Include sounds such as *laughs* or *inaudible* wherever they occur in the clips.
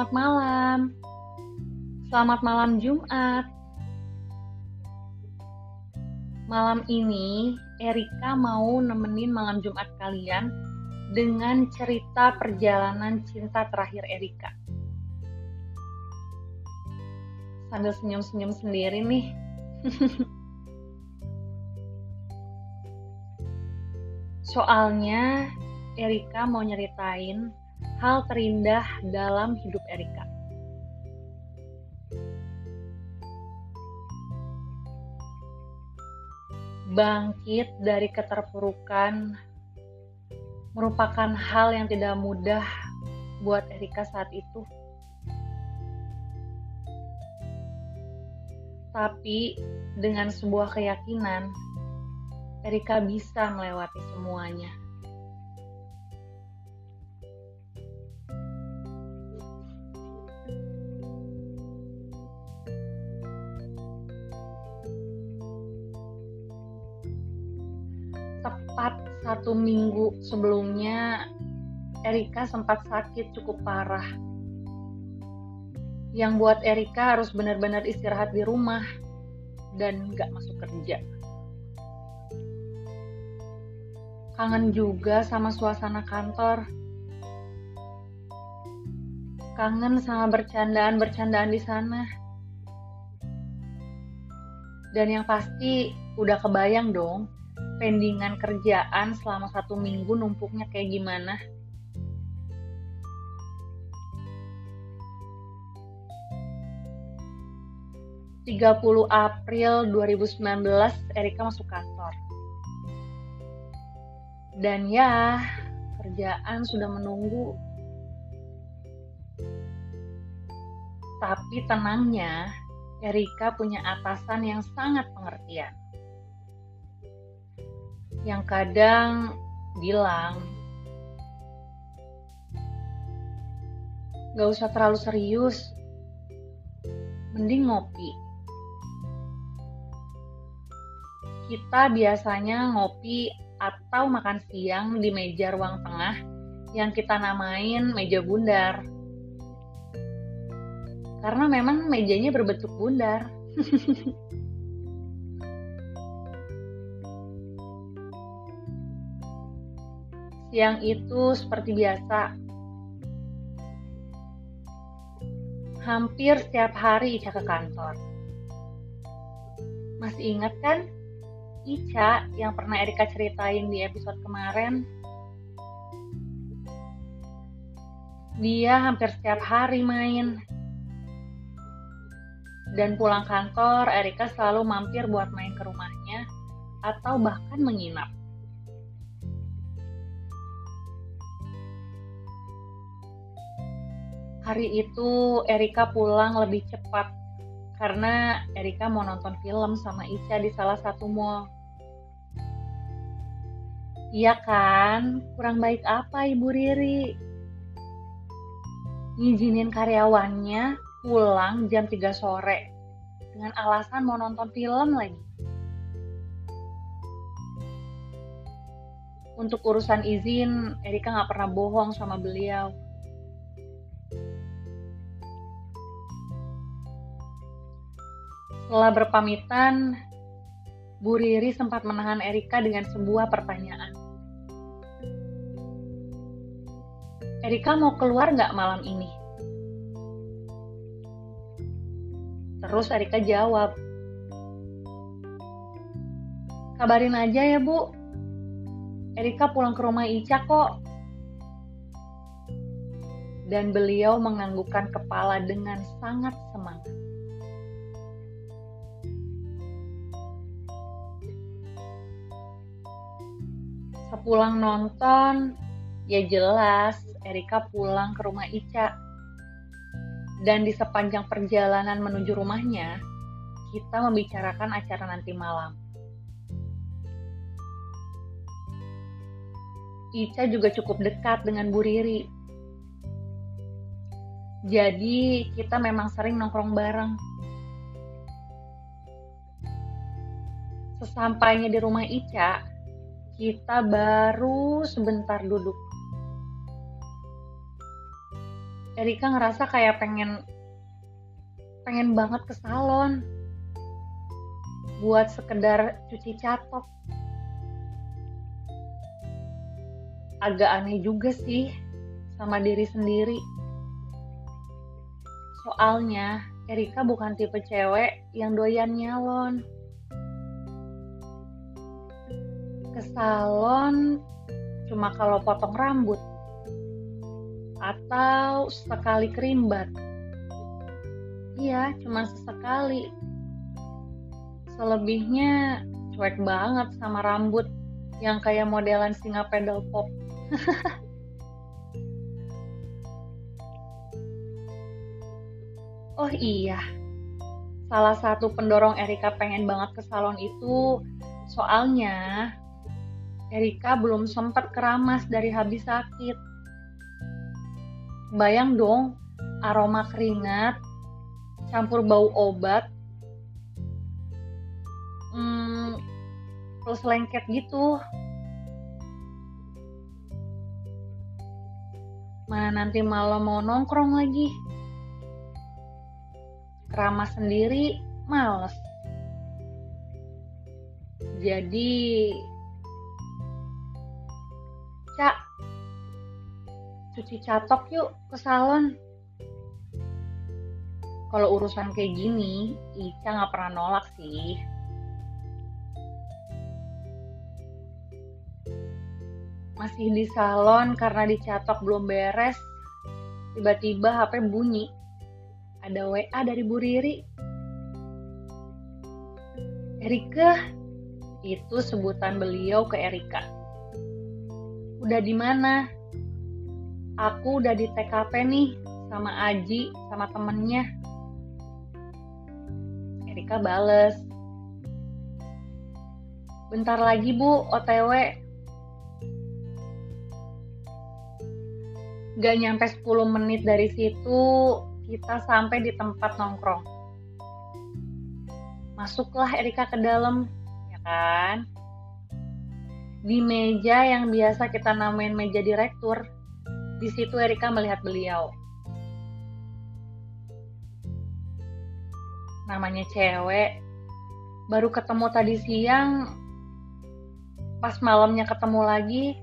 Selamat malam. Selamat malam Jumat. Malam ini Erika mau nemenin malam Jumat kalian dengan cerita perjalanan cinta terakhir Erika. Sambil senyum-senyum sendiri nih. *laughs* Soalnya Erika mau nyeritain hal terindah dalam hidup Erika. Bangkit dari keterpurukan merupakan hal yang tidak mudah buat Erika saat itu. Tapi dengan sebuah keyakinan, Erika bisa melewati semuanya. Satu minggu sebelumnya Erika sempat sakit cukup parah. Yang buat Erika harus benar-benar istirahat di rumah dan gak masuk kerja. Kangen juga sama suasana kantor. Kangen sama bercandaan-bercandaan di sana. Dan yang pasti udah kebayang dong pendingan kerjaan selama satu minggu numpuknya kayak gimana? ...30 April 2019 Erika masuk kantor. Dan ya, kerjaan sudah menunggu. Tapi tenangnya, Erika punya atasan yang sangat pengertian yang kadang bilang gak usah terlalu serius mending ngopi. Kita biasanya ngopi atau makan siang di meja ruang tengah yang kita namain meja bundar. Karena memang mejanya berbentuk bundar *laughs* Siang itu seperti biasa. Hampir setiap hari Ica ke kantor. Masih ingat kan Ica yang pernah Erika ceritain di episode kemarin? Dia hampir setiap hari main. Dan pulang kantor, Erika selalu mampir buat main ke rumahnya atau bahkan menginap. Hari itu Erika pulang lebih cepat karena Erika mau nonton film sama Ica di salah satu mall. Iya kan? Kurang baik apa Ibu Riri? Ngizinin karyawannya pulang jam 3 sore dengan alasan mau nonton film lagi. Untuk urusan izin, Erika nggak pernah bohong sama beliau. Setelah berpamitan, Bu Riri sempat menahan Erika dengan sebuah pertanyaan. Erika mau keluar nggak malam ini? Terus Erika jawab, Kabarin aja ya bu, Erika pulang ke rumah Ica kok. Dan beliau menganggukkan kepala dengan sangat semangat. Sepulang nonton, ya jelas Erika pulang ke rumah Ica. Dan di sepanjang perjalanan menuju rumahnya, kita membicarakan acara nanti malam. Ica juga cukup dekat dengan Bu Riri. Jadi kita memang sering nongkrong bareng. Sesampainya di rumah Ica, kita baru sebentar duduk. Erika ngerasa kayak pengen pengen banget ke salon buat sekedar cuci catok. Agak aneh juga sih sama diri sendiri. Soalnya Erika bukan tipe cewek yang doyan nyalon. Ke salon cuma kalau potong rambut atau sekali kerimbat. Iya, cuma sesekali. Selebihnya cuek banget sama rambut yang kayak modelan singa pedal pop. *laughs* oh iya, salah satu pendorong Erika pengen banget ke salon itu soalnya Erika belum sempat keramas dari habis sakit. Bayang dong aroma keringat campur bau obat hmm, plus lengket gitu. Mana nanti malam mau nongkrong lagi? Keramas sendiri males. Jadi cak cuci catok yuk ke salon. Kalau urusan kayak gini, Ica nggak pernah nolak sih. Masih di salon karena dicatok belum beres, tiba-tiba HP bunyi. Ada WA dari Bu Riri. Erika, itu sebutan beliau ke Erika. Udah di mana? aku udah di TKP nih sama Aji sama temennya. Erika bales. Bentar lagi bu OTW gak nyampe 10 menit dari situ kita sampai di tempat nongkrong. Masuklah Erika ke dalam. Ya kan di meja yang biasa kita namain meja direktur di situ Erika melihat beliau. Namanya cewek, baru ketemu tadi siang, pas malamnya ketemu lagi,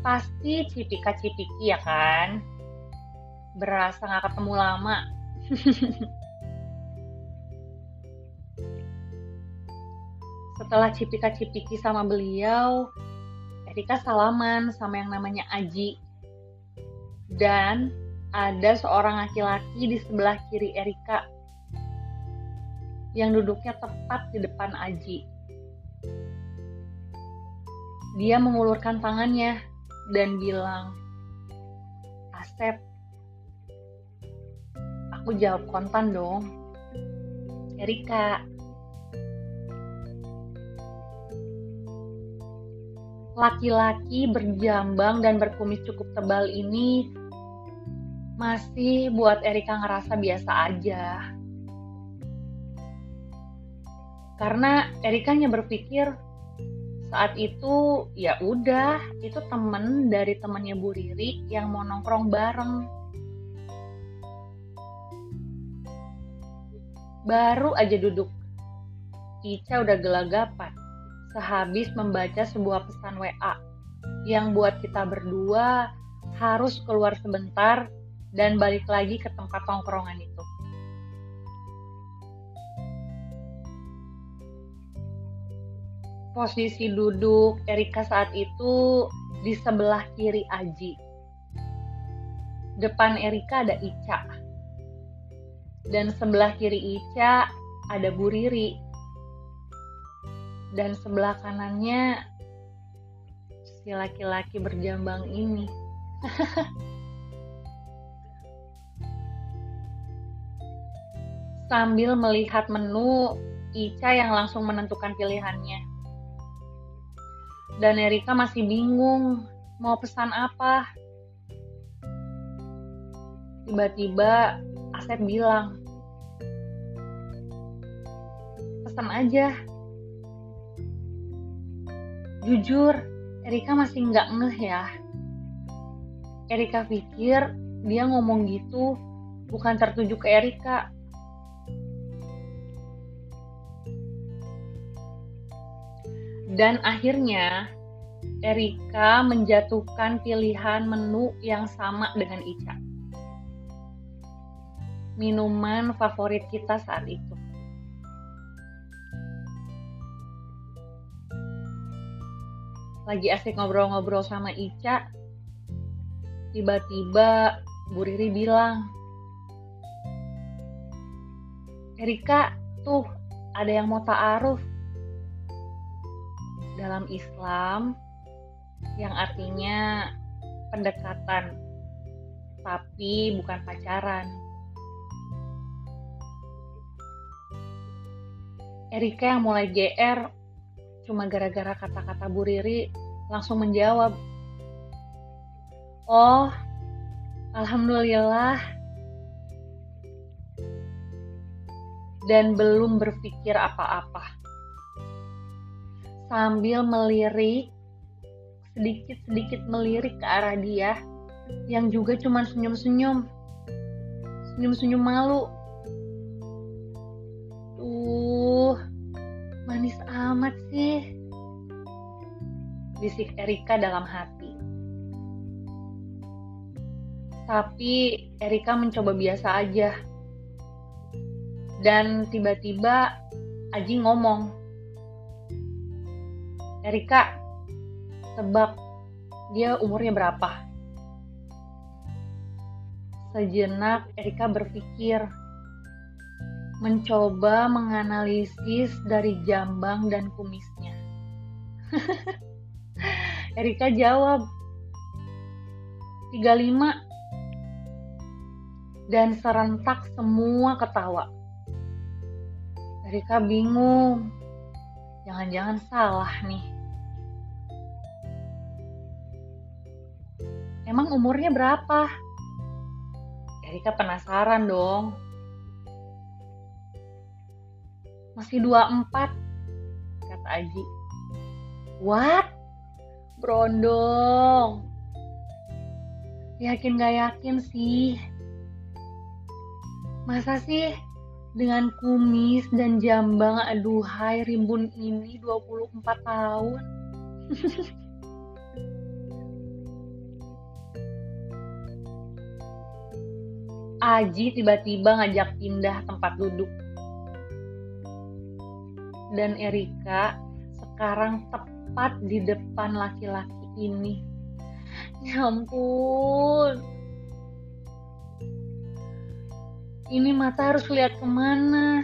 pasti cipika-cipiki ya kan? Berasa gak ketemu lama. *laughs* Setelah cipika-cipiki sama beliau, Erika salaman sama yang namanya Aji dan ada seorang laki-laki di sebelah kiri Erika yang duduknya tepat di depan Aji. Dia mengulurkan tangannya dan bilang, Asep, aku jawab kontan dong. Erika, laki-laki berjambang dan berkumis cukup tebal ini masih buat Erika ngerasa biasa aja. Karena Erika hanya berpikir saat itu ya udah itu temen dari temennya Bu Riri yang mau nongkrong bareng. Baru aja duduk, Ica udah gelagapan sehabis membaca sebuah pesan WA yang buat kita berdua harus keluar sebentar dan balik lagi ke tempat tongkrongan itu. Posisi duduk Erika saat itu di sebelah kiri Aji. Depan Erika ada Ica. Dan sebelah kiri Ica ada Bu Riri dan sebelah kanannya si laki-laki berjambang ini. *laughs* Sambil melihat menu, Ica yang langsung menentukan pilihannya. Dan Erika masih bingung mau pesan apa. Tiba-tiba Asep bilang, pesan aja Jujur, Erika masih nggak ngeh ya. Erika pikir dia ngomong gitu bukan tertuju ke Erika. Dan akhirnya Erika menjatuhkan pilihan menu yang sama dengan Ica. Minuman favorit kita saat itu. Lagi asik ngobrol-ngobrol sama Ica, tiba-tiba Bu Riri bilang, Erika, tuh ada yang mau ta'aruf. Dalam Islam, yang artinya pendekatan, tapi bukan pacaran. Erika yang mulai GR cuma gara-gara kata-kata Bu Riri langsung menjawab, Oh, Alhamdulillah. Dan belum berpikir apa-apa. Sambil melirik sedikit-sedikit melirik ke arah dia yang juga cuma senyum-senyum. Senyum-senyum malu. Bisik Erika dalam hati. Tapi Erika mencoba biasa aja. Dan tiba-tiba Aji ngomong, Erika, Tebak, dia umurnya berapa? Sejenak Erika berpikir, mencoba menganalisis dari jambang dan kumisnya. *laughs* Erika jawab, 35 dan serentak semua ketawa. Erika bingung, jangan-jangan salah nih. Emang umurnya berapa? Erika penasaran dong. Masih 24, kata Aji. What? Brondong. Yakin gak yakin sih? Masa sih dengan kumis dan jambang aduhai rimbun ini 24 tahun? *laughs* Aji tiba-tiba ngajak pindah tempat duduk. Dan Erika sekarang tepat di depan laki-laki ini. Ya ampun. Ini mata harus lihat ke mana?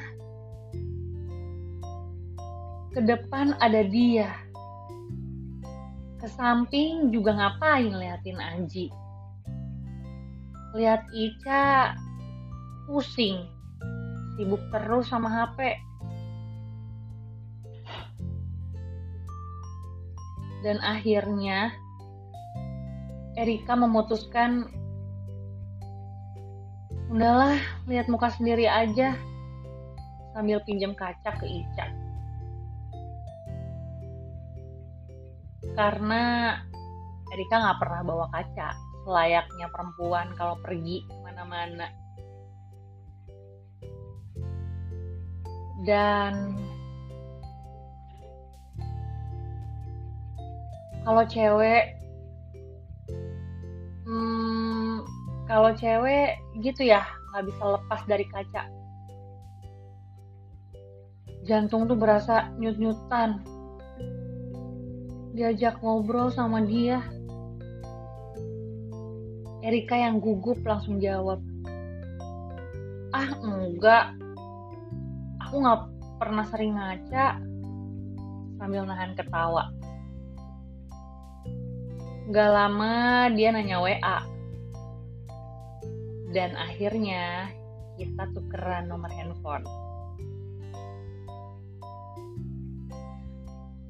Ke depan ada dia. Ke samping juga ngapain liatin Aji lihat Ica pusing sibuk terus sama HP dan akhirnya Erika memutuskan udahlah lihat muka sendiri aja sambil pinjam kaca ke Ica karena Erika nggak pernah bawa kaca layaknya perempuan kalau pergi ke mana-mana. Dan kalau cewek, hmm, kalau cewek gitu ya nggak bisa lepas dari kaca. Jantung tuh berasa nyut-nyutan. Diajak ngobrol sama dia Erika yang gugup langsung jawab, ah enggak, aku nggak pernah sering ngaca sambil nahan ketawa. Gak lama dia nanya WA. Dan akhirnya kita tukeran nomor handphone.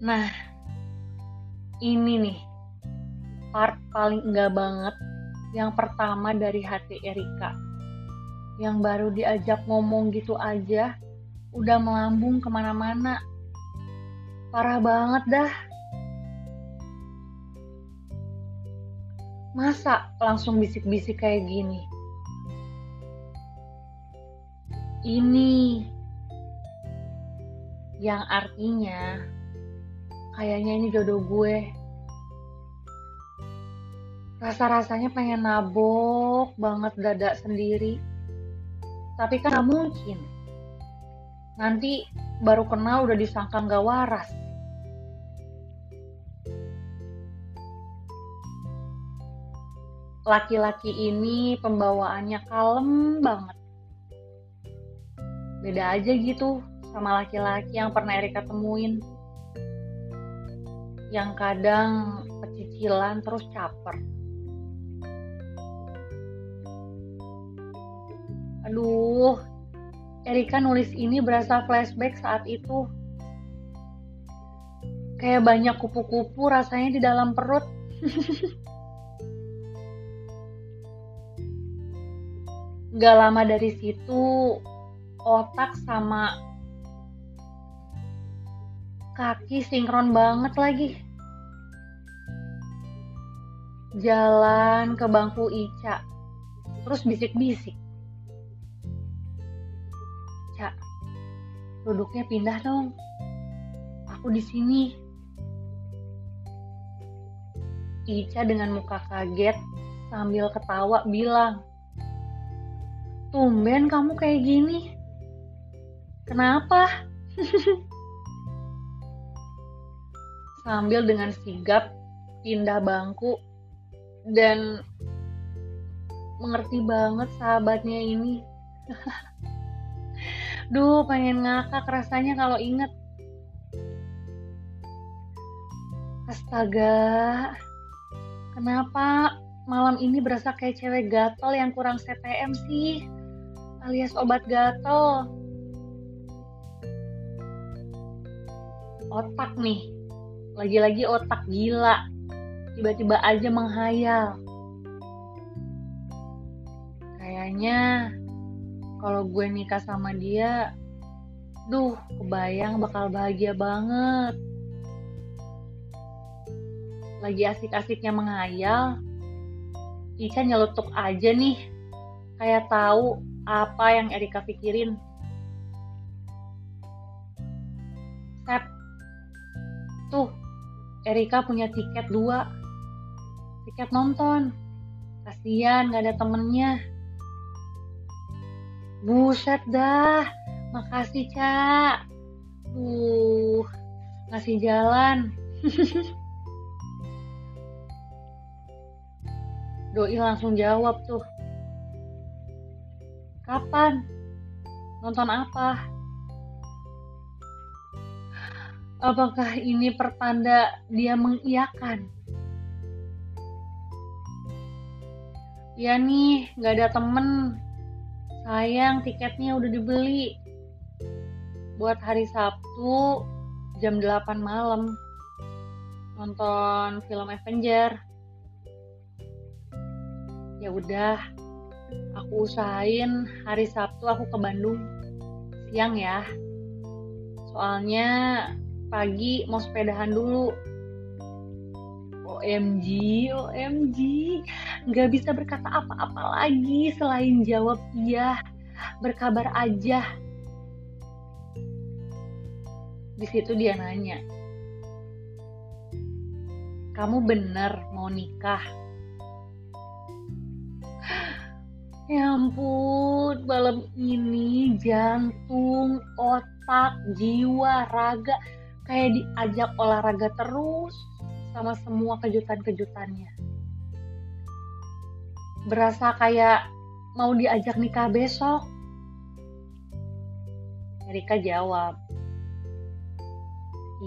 Nah, ini nih part paling enggak banget yang pertama dari hati Erika. Yang baru diajak ngomong gitu aja, udah melambung ke mana-mana. Parah banget dah. Masa langsung bisik-bisik kayak gini? Ini yang artinya kayaknya ini jodoh gue. Rasa-rasanya pengen nabok banget dada sendiri. Tapi kan gak mungkin. Nanti baru kenal udah disangka gak waras. Laki-laki ini pembawaannya kalem banget. Beda aja gitu sama laki-laki yang pernah Erika temuin. Yang kadang pecicilan terus caper. Aduh, Erika nulis ini berasa flashback saat itu. Kayak banyak kupu-kupu rasanya di dalam perut. *laughs* Gak lama dari situ otak sama kaki sinkron banget lagi. Jalan ke bangku Ica, terus bisik-bisik. Cak, duduknya pindah dong. Aku di sini. Ica dengan muka kaget sambil ketawa bilang, Tumben kamu kayak gini. Kenapa? *laughs* Sambil dengan sigap pindah bangku dan mengerti banget sahabatnya ini. *laughs* Duh, pengen ngakak rasanya kalau inget. Astaga, kenapa malam ini berasa kayak cewek gatel yang kurang CTM sih? Alias obat gatel. Otak nih, lagi-lagi otak gila, tiba-tiba aja menghayal. Kayaknya kalau gue nikah sama dia, duh, kebayang bakal bahagia banget. Lagi asik-asiknya menghayal, Ica nyelutuk aja nih, kayak tahu apa yang Erika pikirin. Sep, tuh Erika punya tiket dua, tiket nonton. Kasian gak ada temennya. Buset dah, makasih Cak. Uh, ngasih jalan. *laughs* Doi langsung jawab tuh. Kapan? Nonton apa? Apakah ini pertanda dia mengiyakan? Ya nih, gak ada temen. Sayang tiketnya udah dibeli. Buat hari Sabtu jam 8 malam. Nonton film Avenger. Ya udah, aku usahain hari Sabtu aku ke Bandung. Siang ya. Soalnya pagi mau sepedahan dulu. OMG OMG nggak bisa berkata apa-apa lagi selain jawab iya. Berkabar aja. Di situ dia nanya kamu bener mau nikah Ya ampun, malam ini jantung, otak, jiwa, raga kayak diajak olahraga terus sama semua kejutan-kejutannya. Berasa kayak mau diajak nikah besok. Erika jawab,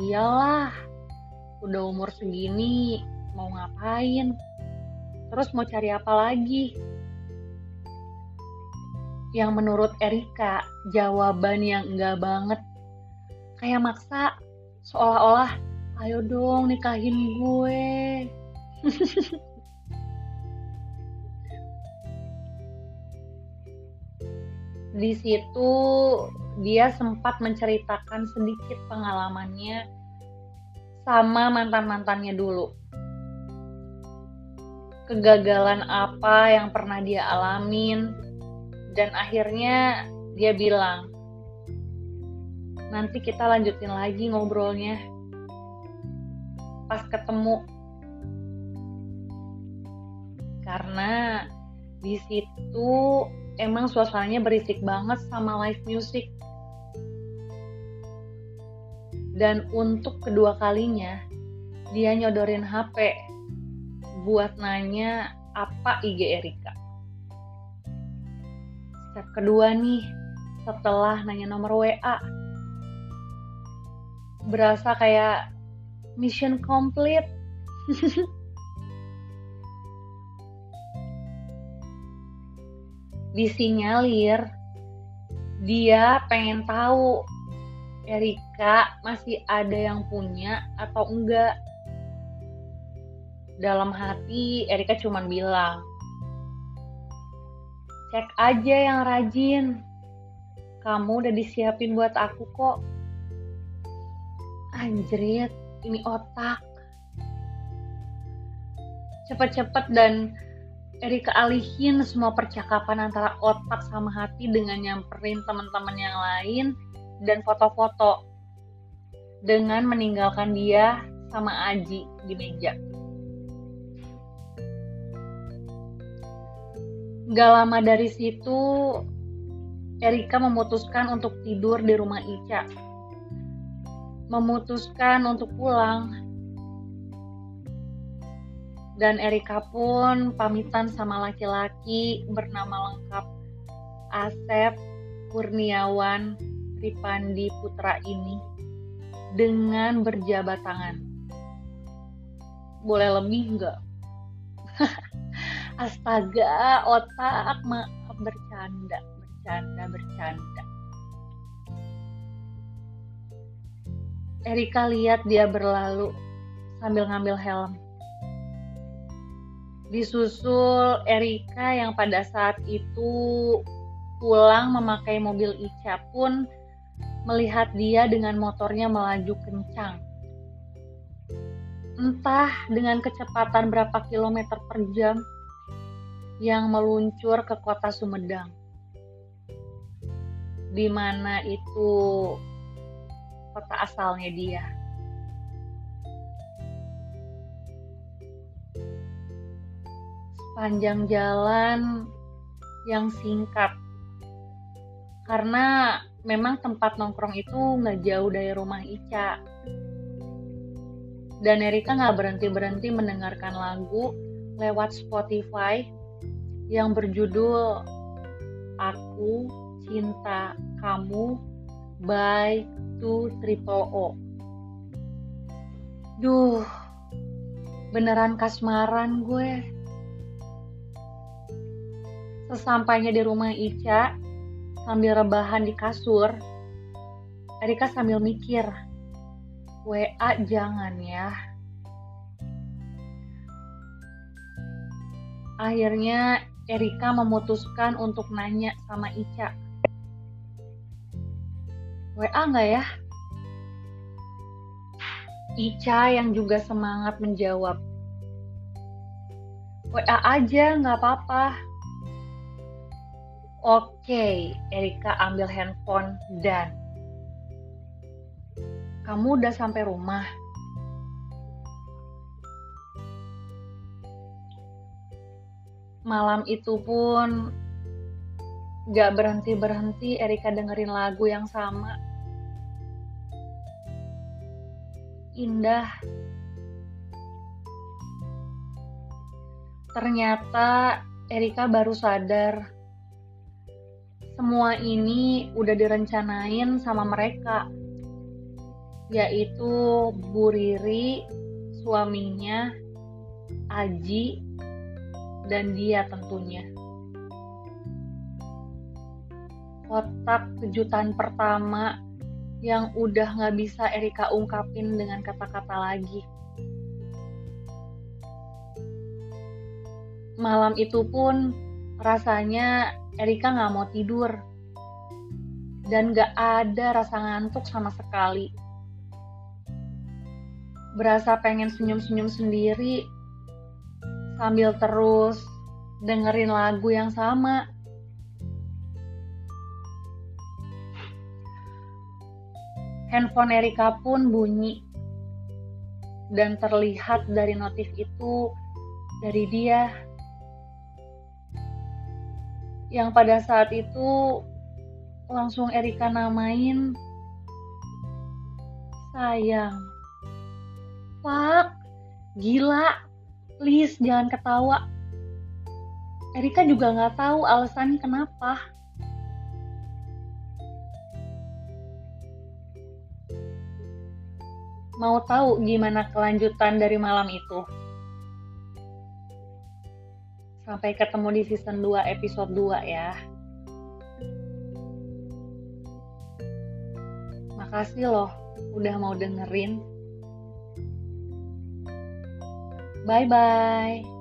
Iyalah, udah umur segini, mau ngapain? Terus mau cari apa lagi? Yang menurut Erika jawaban yang enggak banget. Kayak maksa seolah-olah ayo dong nikahin gue. *laughs* Di situ dia sempat menceritakan sedikit pengalamannya sama mantan-mantannya dulu. Kegagalan apa yang pernah dia alamin, dan akhirnya dia bilang, nanti kita lanjutin lagi ngobrolnya pas ketemu. Karena di situ emang suasananya berisik banget sama live music. Dan untuk kedua kalinya, dia nyodorin HP buat nanya apa IG Erika. Step kedua nih, setelah nanya nomor WA. Berasa kayak mission complete. *laughs* Disinyalir, dia pengen tahu Erika masih ada yang punya atau enggak dalam hati Erika cuma bilang, cek aja yang rajin. Kamu udah disiapin buat aku kok. Anjrit, ini otak. Cepet-cepet dan Erika alihin semua percakapan antara otak sama hati dengan nyamperin teman-teman yang lain dan foto-foto dengan meninggalkan dia sama Aji di meja. Gak lama dari situ, Erika memutuskan untuk tidur di rumah Ica. Memutuskan untuk pulang. Dan Erika pun pamitan sama laki-laki bernama lengkap Asep Kurniawan Ripandi Putra ini dengan berjabat tangan. Boleh lebih enggak? *laughs* astaga otak maaf bercanda bercanda bercanda. Erika lihat dia berlalu sambil ngambil helm. Disusul Erika yang pada saat itu pulang memakai mobil Ica pun melihat dia dengan motornya melaju kencang. Entah dengan kecepatan berapa kilometer per jam yang meluncur ke kota Sumedang. Di mana itu kota asalnya dia. Sepanjang jalan yang singkat. Karena memang tempat nongkrong itu nggak jauh dari rumah Ica. Dan Erika nggak berhenti-berhenti mendengarkan lagu lewat Spotify yang berjudul Aku Cinta Kamu by Two Triple O. Duh, beneran kasmaran gue. Sesampainya di rumah Ica, sambil rebahan di kasur, Erika sambil mikir, WA jangan ya. Akhirnya Erika memutuskan untuk nanya sama Ica. WA nggak ya? Ica yang juga semangat menjawab. WA aja nggak apa-apa. Oke, Erika ambil handphone dan kamu udah sampai rumah. Malam itu pun gak berhenti-berhenti Erika dengerin lagu yang sama. Indah. Ternyata Erika baru sadar semua ini udah direncanain sama mereka yaitu Bu Riri, suaminya, Aji, dan dia tentunya. Kotak kejutan pertama yang udah gak bisa Erika ungkapin dengan kata-kata lagi. Malam itu pun rasanya Erika gak mau tidur. Dan gak ada rasa ngantuk sama sekali. Berasa pengen senyum-senyum sendiri sambil terus dengerin lagu yang sama. Handphone Erika pun bunyi. Dan terlihat dari notif itu dari dia. Yang pada saat itu langsung Erika namain sayang. Fuck gila please jangan ketawa Erika juga nggak tahu alasannya kenapa Mau tahu gimana kelanjutan dari malam itu? Sampai ketemu di season 2 episode 2 ya. Makasih loh udah mau dengerin. Bye bye.